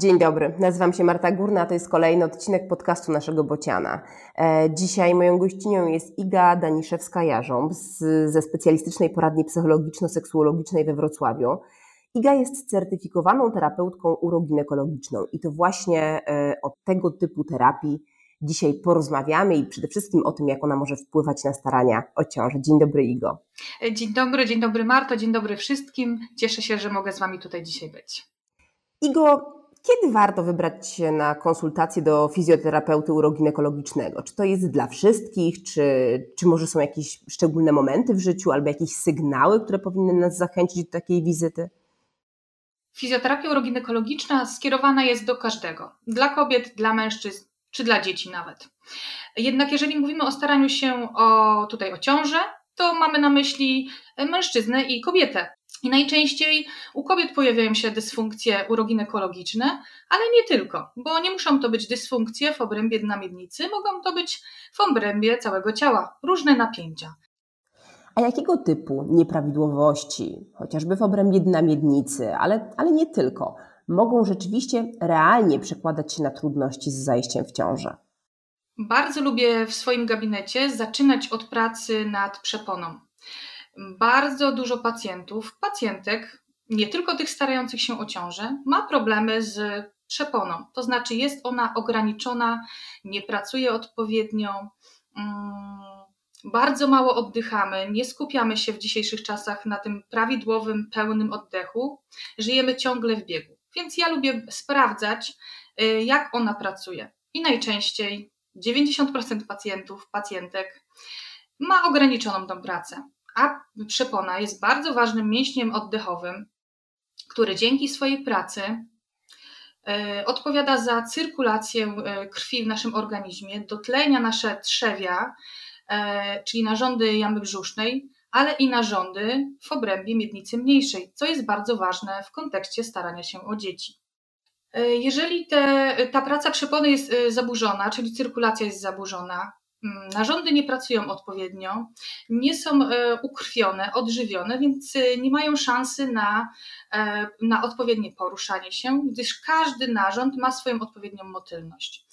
Dzień dobry, nazywam się Marta Górna, to jest kolejny odcinek podcastu naszego Bociana. E, dzisiaj moją gościnią jest Iga Daniszewska-Jarząb ze specjalistycznej poradni psychologiczno-seksuologicznej we Wrocławiu. Iga jest certyfikowaną terapeutką uroginekologiczną i to właśnie e, o tego typu terapii dzisiaj porozmawiamy i przede wszystkim o tym, jak ona może wpływać na starania o ciążę. Dzień dobry, Igo. Dzień dobry, dzień dobry, Marto, dzień dobry wszystkim. Cieszę się, że mogę z Wami tutaj dzisiaj być. Igo, kiedy warto wybrać się na konsultację do fizjoterapeuty uroginekologicznego? Czy to jest dla wszystkich, czy, czy może są jakieś szczególne momenty w życiu albo jakieś sygnały, które powinny nas zachęcić do takiej wizyty? Fizjoterapia uroginekologiczna skierowana jest do każdego. Dla kobiet, dla mężczyzn, czy dla dzieci nawet. Jednak jeżeli mówimy o staraniu się o, tutaj o ciążę, to mamy na myśli mężczyznę i kobietę. I najczęściej u kobiet pojawiają się dysfunkcje uroginekologiczne, ale nie tylko, bo nie muszą to być dysfunkcje w obrębie dna miednicy, mogą to być w obrębie całego ciała, różne napięcia. A jakiego typu nieprawidłowości, chociażby w obrębie dna miednicy, ale, ale nie tylko, mogą rzeczywiście realnie przekładać się na trudności z zajściem w ciążę? Bardzo lubię w swoim gabinecie zaczynać od pracy nad przeponą bardzo dużo pacjentów, pacjentek, nie tylko tych starających się o ciążę, ma problemy z przeponą. To znaczy jest ona ograniczona, nie pracuje odpowiednio, mm, bardzo mało oddychamy, nie skupiamy się w dzisiejszych czasach na tym prawidłowym, pełnym oddechu, żyjemy ciągle w biegu. Więc ja lubię sprawdzać, y, jak ona pracuje. I najczęściej 90% pacjentów, pacjentek ma ograniczoną tą pracę a przepona jest bardzo ważnym mięśniem oddechowym, który dzięki swojej pracy e, odpowiada za cyrkulację e, krwi w naszym organizmie, dotlenia nasze trzewia, e, czyli narządy jamy brzusznej, ale i narządy w obrębie miednicy mniejszej, co jest bardzo ważne w kontekście starania się o dzieci. Jeżeli te, ta praca przepony jest zaburzona, czyli cyrkulacja jest zaburzona, narządy nie pracują odpowiednio, nie są e, ukrwione, odżywione, więc e, nie mają szansy na, e, na odpowiednie poruszanie się, gdyż każdy narząd ma swoją odpowiednią motylność.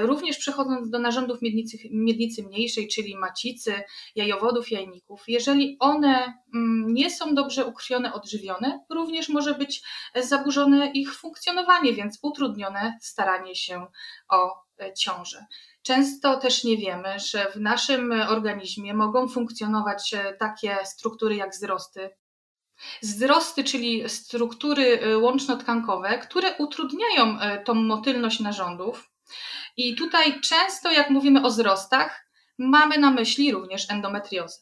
Również przechodząc do narządów miednicy, miednicy mniejszej, czyli macicy, jajowodów, jajników, jeżeli one mm, nie są dobrze ukrwione, odżywione, również może być zaburzone ich funkcjonowanie, więc utrudnione staranie się o ciążę. Często też nie wiemy, że w naszym organizmie mogą funkcjonować e, takie struktury jak wzrosty. Wzrosty, czyli struktury e, łączno-tkankowe, które utrudniają e, tą motylność narządów. I tutaj często, jak mówimy o wzrostach, mamy na myśli również endometriozę.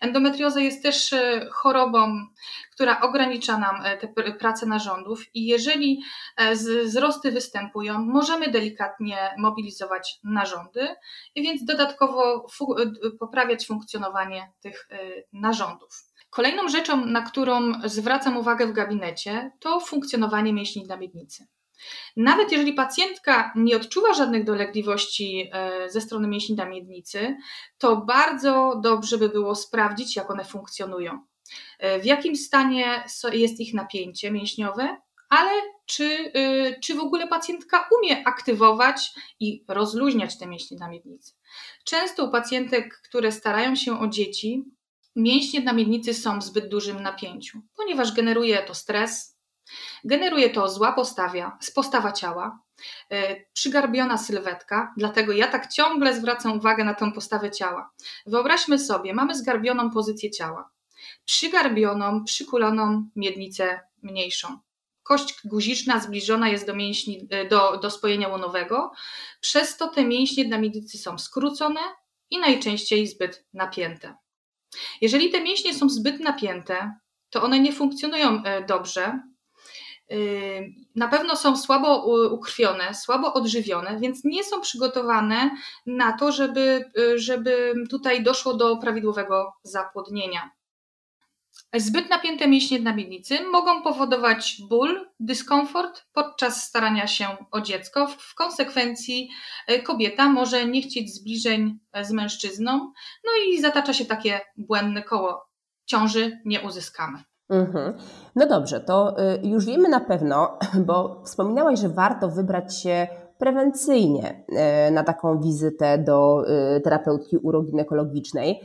Endometrioza jest też e, chorobą, która ogranicza nam e, pracę narządów i jeżeli e, wzrosty występują, możemy delikatnie mobilizować narządy, więc dodatkowo poprawiać funkcjonowanie tych narządów. Kolejną rzeczą, na którą zwracam uwagę w gabinecie, to funkcjonowanie mięśni dla miednicy. Nawet jeżeli pacjentka nie odczuwa żadnych dolegliwości e, ze strony mięśni na miednicy, to bardzo dobrze by było sprawdzić, jak one funkcjonują. E, w jakim stanie jest ich napięcie mięśniowe, ale czy, e, czy w ogóle pacjentka umie aktywować i rozluźniać te mięśnie na miednicy. Często u pacjentek, które starają się o dzieci, mięśnie na miednicy są w zbyt dużym napięciu, ponieważ generuje to stres, Generuje to zła postawia, postawa ciała, e, przygarbiona sylwetka, dlatego ja tak ciągle zwracam uwagę na tę postawę ciała. Wyobraźmy sobie, mamy zgarbioną pozycję ciała, przygarbioną, przykuloną miednicę mniejszą. Kość guziczna zbliżona jest do, mięśni, e, do, do spojenia łonowego, przez to te mięśnie na miednicy są skrócone i najczęściej zbyt napięte. Jeżeli te mięśnie są zbyt napięte, to one nie funkcjonują e, dobrze, na pewno są słabo ukrwione, słabo odżywione, więc nie są przygotowane na to, żeby, y, żeby tutaj doszło do prawidłowego zapłodnienia. Zbyt napięte mięśnie na miednicy mogą powodować ból, dyskomfort podczas starania się o dziecko. W konsekwencji y, kobieta może nie chcieć zbliżeń z mężczyzną, no i zatacza się takie błędne koło. Ciąży nie uzyskamy. Mhm. No dobrze, to y, już wiemy na pewno, bo wspominałaś, że warto wybrać się prewencyjnie y, na taką wizytę do y, terapeutki uroginekologicznej.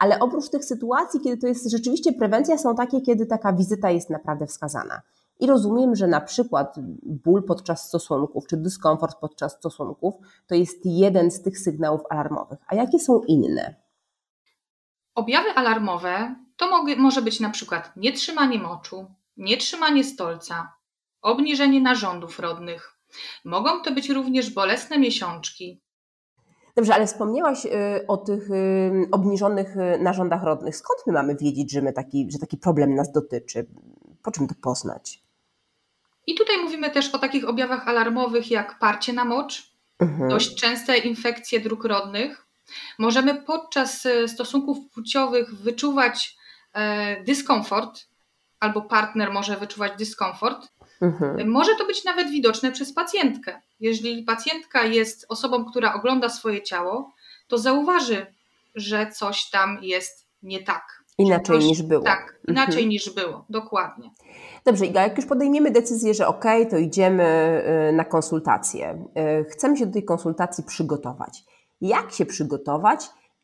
Ale oprócz tych sytuacji, kiedy to jest rzeczywiście prewencja, są takie, kiedy taka wizyta jest naprawdę wskazana. I rozumiem, że na przykład ból podczas stosunków czy dyskomfort podczas stosunków to jest jeden z tych sygnałów alarmowych. A jakie są inne? Objawy alarmowe to może być na przykład nietrzymanie moczu, nietrzymanie stolca, obniżenie narządów rodnych. Mogą to być również bolesne miesiączki. Dobrze, ale wspomniałaś y, o tych y, obniżonych y, narządach rodnych. Skąd my mamy wiedzieć, że, my taki, że taki problem nas dotyczy? Po czym to poznać? I tutaj mówimy też o takich objawach alarmowych jak parcie na mocz, mhm. dość częste infekcje dróg rodnych. Możemy podczas stosunków płciowych wyczuwać E, dyskomfort, albo partner może wyczuwać dyskomfort. Mhm. Może to być nawet widoczne przez pacjentkę. Jeżeli pacjentka jest osobą, która ogląda swoje ciało, to zauważy, że coś tam jest nie tak. Inaczej coś, niż było. Tak, inaczej mhm. niż było, dokładnie. Dobrze, Iga, jak już podejmiemy decyzję, że ok, to idziemy na konsultację, chcemy się do tej konsultacji przygotować. Jak się przygotować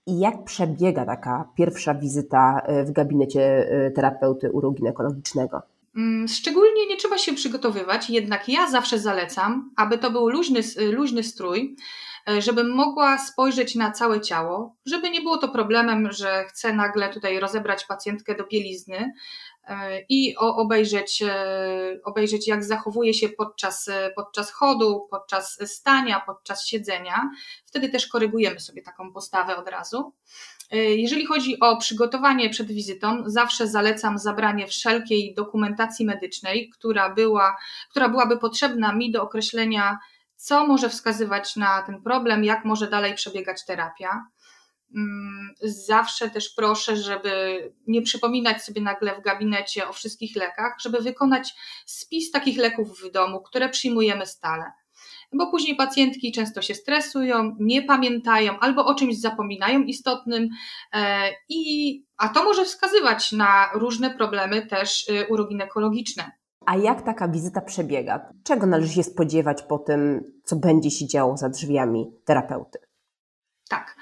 i jak przebiega taka pierwsza wizyta e, w gabinecie e, terapeuty uroginekologicznego? Mm, szczególnie nie trzeba się przygotowywać, jednak ja zawsze zalecam, aby to był luźny, luźny strój, e, żebym mogła spojrzeć na całe ciało, żeby nie było to problemem, że chcę nagle tutaj rozebrać pacjentkę do bielizny, E, i obejrzeć, e, obejrzeć jak zachowuje się podczas, e, podczas chodu, podczas stania, podczas siedzenia. Wtedy też korygujemy sobie taką postawę od razu. Jeżeli chodzi o przygotowanie przed wizytą, zawsze zalecam zabranie wszelkiej dokumentacji medycznej, która, była, która byłaby potrzebna mi do określenia, co może wskazywać na ten problem, jak może dalej przebiegać terapia. Mm, zawsze też proszę, żeby nie przypominać sobie nagle w gabinecie o wszystkich lekach, żeby wykonać spis takich leków w domu, które przyjmujemy stale. Bo później pacjentki często się stresują, nie pamiętają albo o czymś zapominają istotnym, e, i, a to może wskazywać na różne problemy też y, uroginekologiczne. A jak taka wizyta przebiega? Czego należy się spodziewać po tym, co będzie się działo za drzwiami terapeuty? Tak.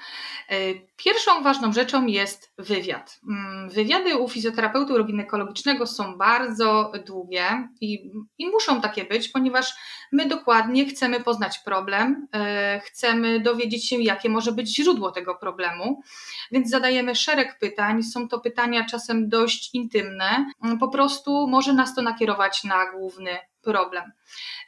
E, pierwszą ważną rzeczą jest wywiad. Mm, wywiady u fizjoterapeuty uroginekologicznego są bardzo długie i, i, muszą takie być, ponieważ my dokładnie chcemy poznać problem, e, chcemy dowiedzieć się, jakie może być źródło tego problemu, więc zadajemy szereg pytań. Są to pytania czasem dość intymne. Po prostu może nas to nakierować na główny problem.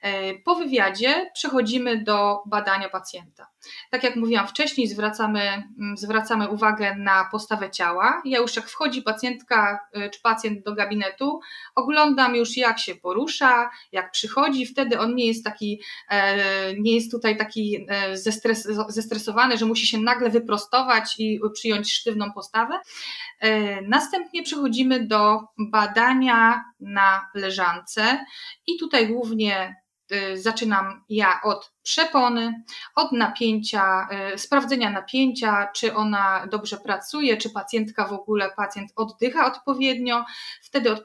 E, po wywiadzie przechodzimy do badania pacjenta. Tak jak mówiłam wcześniej, zwracamy, mm, zwracamy uwagę na postawę ciała. Ja już jak wchodzi pacjentka e, czy pacjent do gabinetu, oglądam już jak się porusza, jak przychodzi, wtedy on nie jest taki, e, nie jest tutaj taki zestres, zestresowany, że musi się nagle wyprostować i przyjąć sztywną postawę. Następnie przechodzimy do badania na leżance i tutaj głównie y, zaczynam ja od przepony, od napięcia, y, sprawdzenia napięcia, czy ona dobrze pracuje, czy pacjentka w ogóle, pacjent oddycha odpowiednio. Wtedy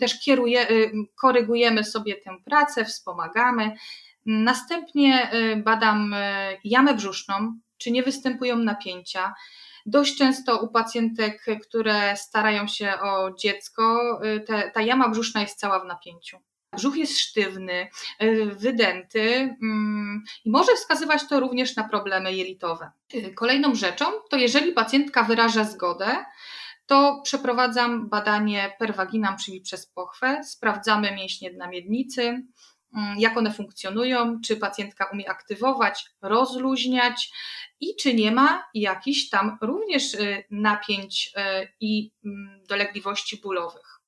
też kieruje, y, korygujemy sobie tę pracę, wspomagamy. Następnie badam jamę brzuszną, czy nie występują napięcia. Dość często u pacjentek, które starają się o dziecko, te, ta jama brzuszna jest cała w napięciu. Brzuch jest sztywny, wydęty mm, i może wskazywać to również na problemy jelitowe. Kolejną rzeczą to jeżeli pacjentka wyraża zgodę, to przeprowadzam badanie per vaginam, czyli przez pochwę. Sprawdzamy mięśnie dna miednicy, jak one funkcjonują, czy pacjentka umie aktywować, rozluźniać i czy nie ma jakichś tam również y, napięć y, i mm, dolegliwości bólowych.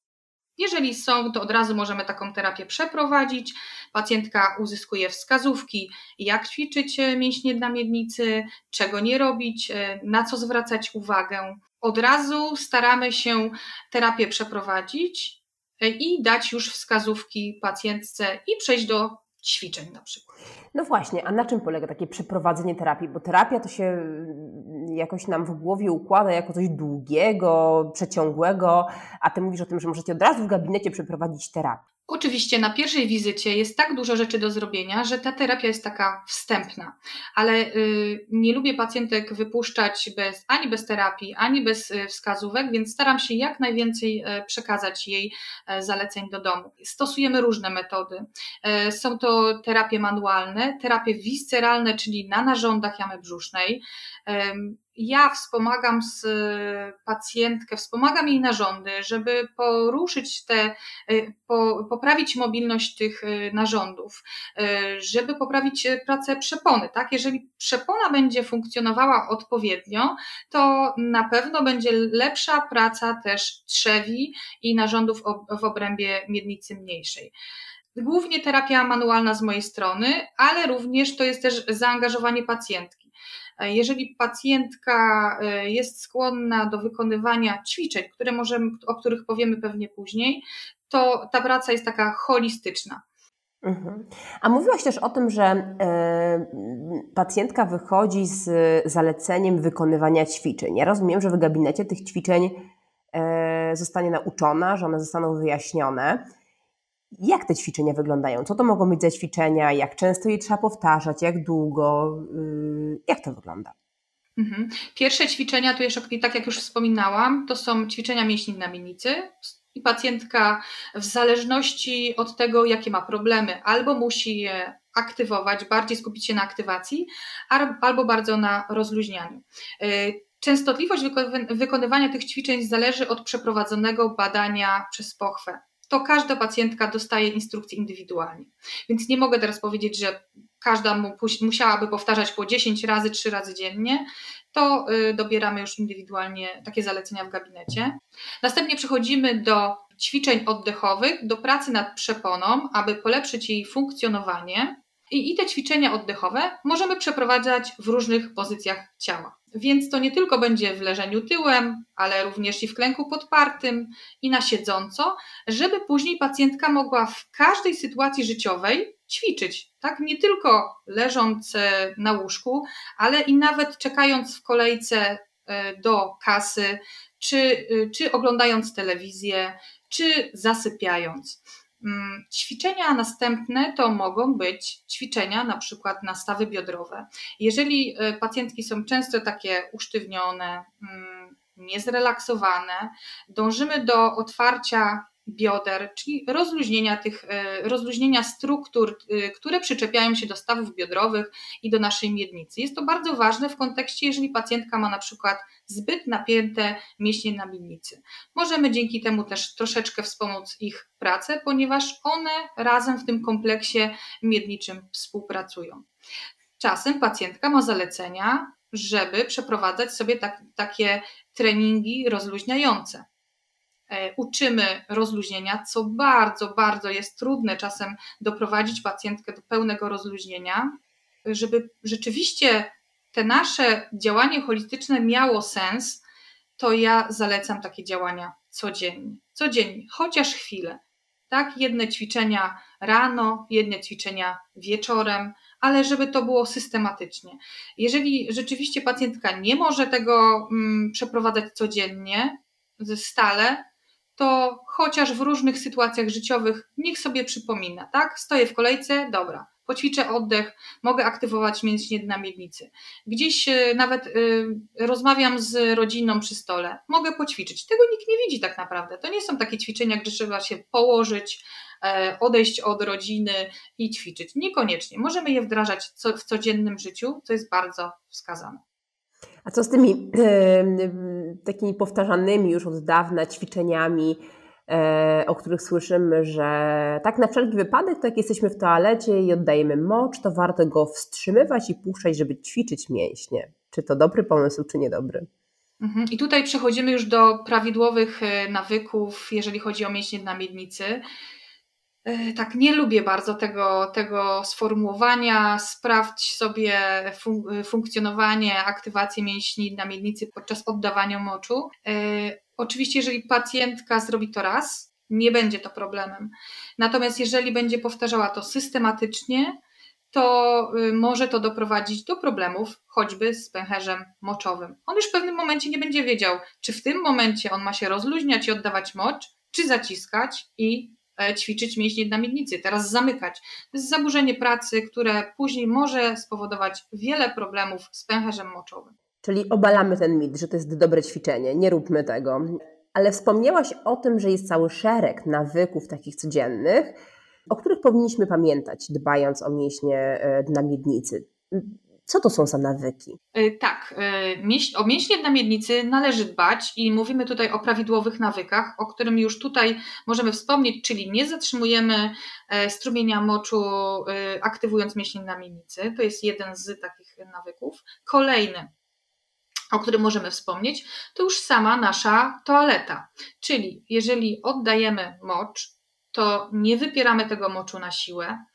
Jeżeli są, to od razu możemy taką terapię przeprowadzić. Pacjentka uzyskuje wskazówki, jak ćwiczyć y, mięśnie dna miednicy, czego nie robić, na co zwracać uwagę. Od razu staramy się terapię przeprowadzić i dać już wskazówki pacjentce i przejść do ćwiczeń na przykład. No właśnie, a na czym polega takie przeprowadzenie terapii? Bo terapia to się mm, jakoś nam w głowie układa jako coś długiego, przeciągłego, a ty mówisz o tym, że możecie od razu w gabinecie przeprowadzić terapię. Oczywiście na pierwszej wizycie jest tak dużo rzeczy do zrobienia, że ta terapia jest taka wstępna, ale y, nie lubię pacjentek wypuszczać bez, ani bez terapii, ani bez y, wskazówek, więc staram się jak najwięcej y, przekazać jej zaleceń do domu. Stosujemy różne metody. Są to terapie manualne, terapie visceralne, czyli na narządach jamy brzusznej ja wspomagam z pacjentkę, wspomagam jej narządy, żeby poruszyć te, po, poprawić mobilność tych y, narządów, żeby poprawić pracę przepony. Tak? Jeżeli przepona będzie funkcjonowała odpowiednio, to na pewno będzie lepsza praca też trzewi i narządów w obrębie miednicy mniejszej. Głównie terapia manualna z mojej strony, ale również to jest też zaangażowanie pacjentki. Jeżeli pacjentka e, jest skłonna do wykonywania ćwiczeń, które możemy, o których powiemy pewnie później, to ta praca jest taka holistyczna. Mhm. A mówiłaś też o tym, że e, pacjentka wychodzi z zaleceniem wykonywania ćwiczeń. Ja rozumiem, że w gabinecie tych ćwiczeń e, zostanie nauczona, że one zostaną wyjaśnione. Jak te ćwiczenia wyglądają? Co to mogą być za ćwiczenia? Jak często je trzeba powtarzać? Jak długo? Y, jak to wygląda? Mhm. Pierwsze ćwiczenia, to jeszcze tak jak już wspominałam, to są ćwiczenia mięśni znamiennicy. I pacjentka w zależności od tego, jakie ma problemy, albo musi je aktywować, bardziej skupić się na aktywacji, albo bardzo na rozluźnianiu. Y, częstotliwość wykonywania tych ćwiczeń zależy od przeprowadzonego badania przez pochwę to każda pacjentka dostaje instrukcje indywidualnie. Więc nie mogę teraz powiedzieć, że każda mu, musiałaby powtarzać po 10 razy, 3 razy dziennie. To y, dobieramy już indywidualnie takie zalecenia w gabinecie. Następnie przechodzimy do ćwiczeń oddechowych, do pracy nad przeponą, aby polepszyć jej funkcjonowanie. I, I te ćwiczenia oddechowe możemy przeprowadzać w różnych pozycjach ciała. Więc to nie tylko będzie w leżeniu tyłem, ale również i w klęku podpartym i na siedząco, żeby później pacjentka mogła w każdej sytuacji życiowej ćwiczyć, tak? Nie tylko leżąc e, na łóżku, ale i nawet czekając w kolejce e, do kasy, czy, e, czy oglądając telewizję, czy zasypiając. Mm, ćwiczenia następne to mogą być ćwiczenia na przykład na stawy biodrowe. Jeżeli e, pacjentki są często takie usztywnione, mm, niezrelaksowane, dążymy do otwarcia bioder, czyli rozluźnienia tych, e, rozluźnienia struktur, e, które przyczepiają się do stawów biodrowych i do naszej miednicy. Jest to bardzo ważne w kontekście, jeżeli pacjentka ma na przykład zbyt napięte mięśnie na miednicy. Możemy dzięki temu też troszeczkę wspomóc ich pracę, ponieważ one razem w tym kompleksie miedniczym współpracują. Czasem pacjentka ma zalecenia, żeby przeprowadzać sobie tak, takie treningi rozluźniające. E, uczymy rozluźnienia, co bardzo, bardzo jest trudne czasem doprowadzić pacjentkę do pełnego rozluźnienia, żeby rzeczywiście te nasze działanie holistyczne miało sens, to ja zalecam takie działania codziennie. Codziennie, chociaż chwilę. Tak, jedne ćwiczenia rano, jedne ćwiczenia wieczorem, ale żeby to było systematycznie. Jeżeli rzeczywiście pacjentka nie może tego mm, przeprowadzać codziennie, stale, to chociaż w różnych sytuacjach życiowych niech sobie przypomina, tak? Stoję w kolejce, dobra, poćwiczę oddech, mogę aktywować mięśnie dna miednicy. Gdzieś e, nawet y, rozmawiam z rodziną przy stole, mogę poćwiczyć. Tego nikt nie widzi tak naprawdę. To nie są takie ćwiczenia, gdzie trzeba się położyć, e, odejść od rodziny i ćwiczyć. Niekoniecznie. Możemy je wdrażać w codziennym życiu, co jest bardzo wskazane. A co z tymi takimi powtarzanymi już od dawna ćwiczeniami, e, o których słyszymy, że tak na wszelki wypadek, tak jesteśmy w toalecie i oddajemy mocz, to warto go wstrzymywać i puszczać, żeby ćwiczyć mięśnie. Czy to dobry pomysł, czy niedobry? Mhm. I tutaj przechodzimy już do prawidłowych e, nawyków, jeżeli chodzi o mięśnie na miednicy. E, tak, nie lubię bardzo tego, tego sformułowania. Sprawdź sobie fun funkcjonowanie, aktywację mięśni na miednicy podczas oddawania moczu. E, oczywiście, jeżeli pacjentka zrobi to raz, nie będzie to problemem. Natomiast jeżeli będzie powtarzała to systematycznie, to y, może to doprowadzić do problemów, choćby z pęcherzem moczowym. On już w pewnym momencie nie będzie wiedział, czy w tym momencie on ma się rozluźniać i oddawać mocz, czy zaciskać i e, ćwiczyć mięśnie na miednicy, teraz zamykać. To jest zaburzenie pracy, które później może spowodować wiele problemów z pęcherzem moczowym. Czyli obalamy ten mit, że to jest dobre ćwiczenie, nie róbmy tego. Ale wspomniałaś o tym, że jest cały szereg nawyków takich codziennych, o których powinniśmy pamiętać, dbając o mięśnie e, dna miednicy. Co to są za nawyki? E, tak, e, o mięśnie dna miednicy należy dbać i mówimy tutaj o prawidłowych nawykach, o którym już tutaj możemy wspomnieć, czyli nie zatrzymujemy strumienia moczu aktywując mięśnie miednicy. To jest jeden z takich nawyków. Kolejny, o którym możemy wspomnieć, to już sama nasza toaleta. Czyli jeżeli oddajemy mocz, to nie wypieramy tego moczu na siłę, e,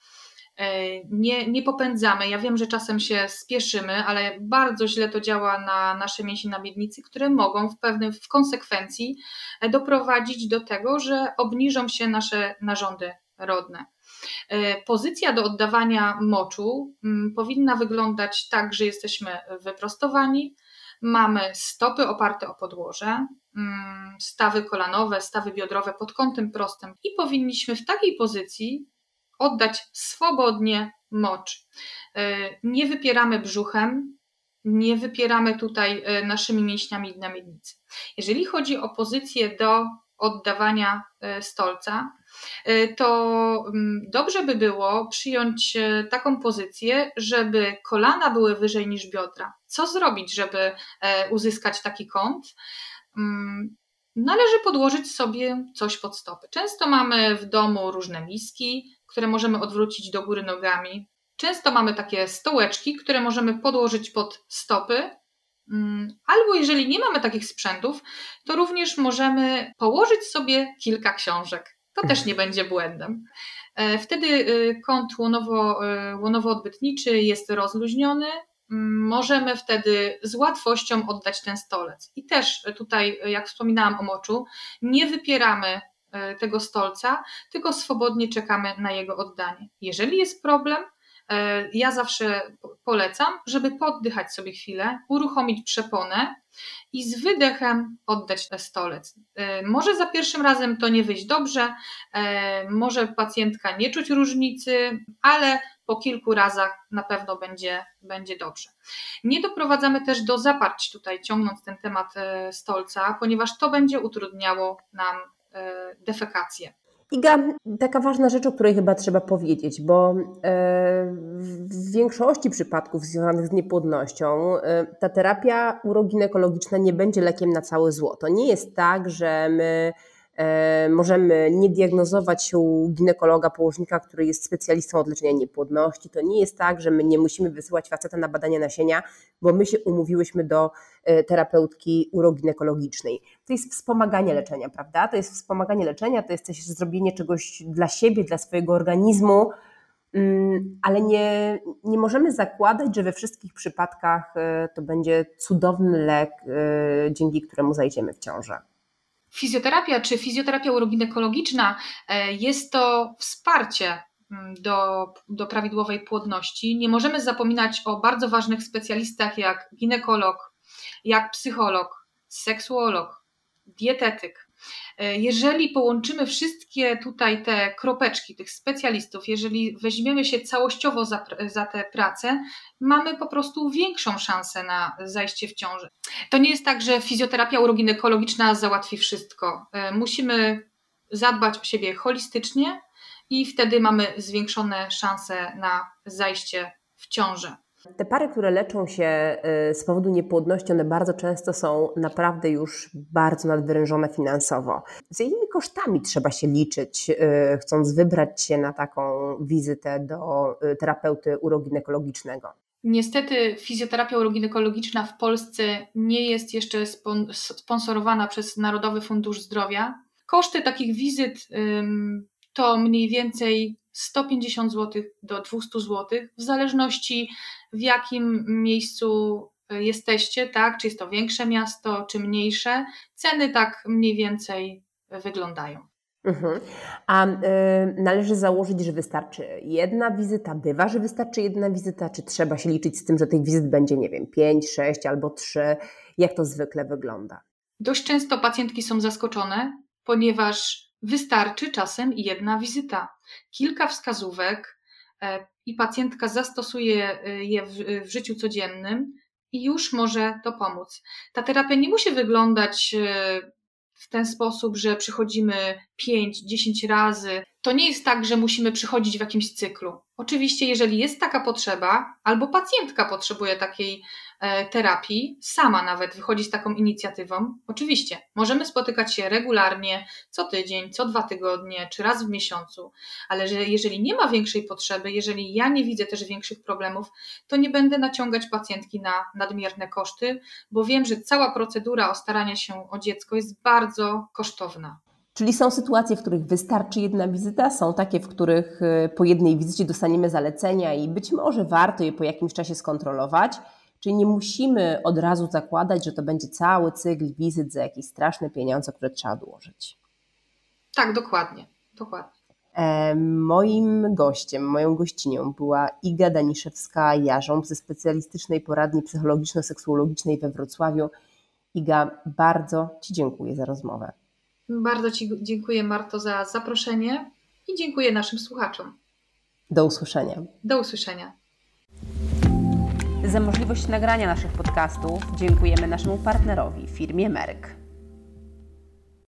nie, nie popędzamy. Ja wiem, że czasem się spieszymy, ale bardzo źle to działa na nasze mięśnie na miednicy, które mogą w pewnym w konsekwencji e, doprowadzić do tego, że obniżą się nasze narządy rodne. E, pozycja do oddawania moczu mm, powinna wyglądać tak, że jesteśmy wyprostowani, mamy stopy oparte o podłoże, mm, stawy kolanowe, stawy biodrowe pod kątem prostym i powinniśmy w takiej pozycji oddać swobodnie mocz. E, nie wypieramy brzuchem, nie wypieramy tutaj e, naszymi mięśniami na miednicy. Jeżeli chodzi o pozycję do oddawania e, stolca, to mm, dobrze by było przyjąć taką pozycję, żeby kolana były wyżej niż biodra. Co zrobić, żeby uzyskać taki kąt? Należy podłożyć sobie coś pod stopy. Często mamy w domu różne miski, które możemy odwrócić do góry nogami. Często mamy takie stołeczki, które możemy podłożyć pod stopy. Mm, albo jeżeli nie mamy takich sprzętów, to również możemy położyć sobie kilka książek. To też nie będzie błędem. E, wtedy y, kąt łonowo, y, łonowo-odbytniczy jest rozluźniony, możemy wtedy z łatwością oddać ten stolec. I też tutaj, jak wspominałam o moczu, nie wypieramy e, tego stolca, tylko swobodnie czekamy na jego oddanie. Jeżeli jest problem, e, ja zawsze polecam, żeby poddychać sobie chwilę, uruchomić przeponę i z wydechem oddać stolec. E, może za pierwszym razem to nie wyjść dobrze, może pacjentka nie czuć różnicy, ale po kilku razach na pewno będzie, będzie dobrze. Nie doprowadzamy też do zaparć tutaj, ciągnąc ten temat e, stolca, ponieważ to będzie utrudniało nam e, defekację. Iga, taka ważna rzecz, o której chyba trzeba powiedzieć, bo e, w większości przypadków związanych z niepłodnością ta terapia uroginekologiczna nie będzie lekiem na całe zło. To nie jest tak, że my możemy nie diagnozować się u ginekologa, położnika, który jest specjalistą od leczenia niepłodności. To nie jest tak, że my nie musimy wysyłać faceta na badania nasienia, bo my się umówiłyśmy do e, terapeutki uroginekologicznej. To jest wspomaganie leczenia, prawda? To jest wspomaganie leczenia, to jest też zrobienie czegoś dla siebie, dla swojego organizmu, mm, ale nie, nie możemy zakładać, że we wszystkich przypadkach e, to będzie cudowny lek, dzięki któremu zajdziemy w ciążę. Fizjoterapia czy fizjoterapia uroginekologiczna e, jest to wsparcie mm, do, do prawidłowej płodności. Nie możemy zapominać o bardzo ważnych specjalistach jak ginekolog, jak psycholog, seksuolog, dietetyk, jeżeli połączymy wszystkie tutaj te kropeczki tych specjalistów, jeżeli weźmiemy się całościowo za, za tę pracę, mamy po prostu większą szansę na zajście w ciąży. To nie jest tak, że fizjoterapia uroginekologiczna załatwi wszystko. E, musimy zadbać o siebie holistycznie i wtedy mamy zwiększone szanse na zajście w ciążę. Te pary, które leczą się y, z powodu niepłodności, one bardzo często są naprawdę już bardzo nadwyrężone finansowo. Z jakimi kosztami trzeba się liczyć, y, chcąc wybrać się na taką wizytę do y, terapeuty uroginekologicznego? Niestety fizjoterapia uroginekologiczna w Polsce nie jest jeszcze sponsorowana przez Narodowy Fundusz Zdrowia. Koszty takich wizyt to mniej więcej 150 zł do 200 zł, w zależności w jakim miejscu e, jesteście, tak? Czy jest to większe miasto, czy mniejsze. Ceny tak mniej więcej wyglądają. Mhm. A y, należy założyć, że wystarczy jedna wizyta? Bywa, że wystarczy jedna wizyta? Czy trzeba się liczyć z tym, że tych wizyt będzie, nie wiem, pięć, sześć albo trzy? Jak to zwykle wygląda? Dość często pacjentki są zaskoczone, ponieważ wystarczy czasem jedna wizyta. Kilka wskazówek e, i pacjentka zastosuje e, je w, życiu codziennym i już może to pomóc. Ta terapia nie musi wyglądać e, w ten sposób, że przychodzimy 5-10 razy. To nie jest tak, że musimy przychodzić w jakimś cyklu. Oczywiście, jeżeli jest taka potrzeba, albo pacjentka potrzebuje takiej e, terapii, sama nawet wychodzi z taką inicjatywą, oczywiście możemy spotykać się regularnie, co tydzień, co dwa tygodnie, czy raz w miesiącu, ale że jeżeli nie ma większej potrzeby, jeżeli ja nie widzę też większych problemów, to nie będę naciągać pacjentki na nadmierne koszty, bo wiem, że cała procedura o staranie się o dziecko jest bardzo kosztowna. Czyli są sytuacje, w których wystarczy jedna wizyta, są takie, w których y, po jednej wizycie dostaniemy zalecenia i być może warto je po jakimś czasie skontrolować. Czyli nie musimy od razu zakładać, że to będzie cały cykl wizyt za jakieś straszne pieniądze, które trzeba odłożyć. Tak, dokładnie. dokładnie. E, moim gościem, moją gościnią była Iga Daniszewska-Jarząb ze specjalistycznej poradni psychologiczno-seksuologicznej we Wrocławiu. Iga, bardzo Ci dziękuję za rozmowę. Bardzo Ci dziękuję, Marto, za zaproszenie i dziękuję naszym słuchaczom. Do usłyszenia. Do usłyszenia. Za możliwość nagrania naszych podcastów dziękujemy naszemu partnerowi, firmie Merck.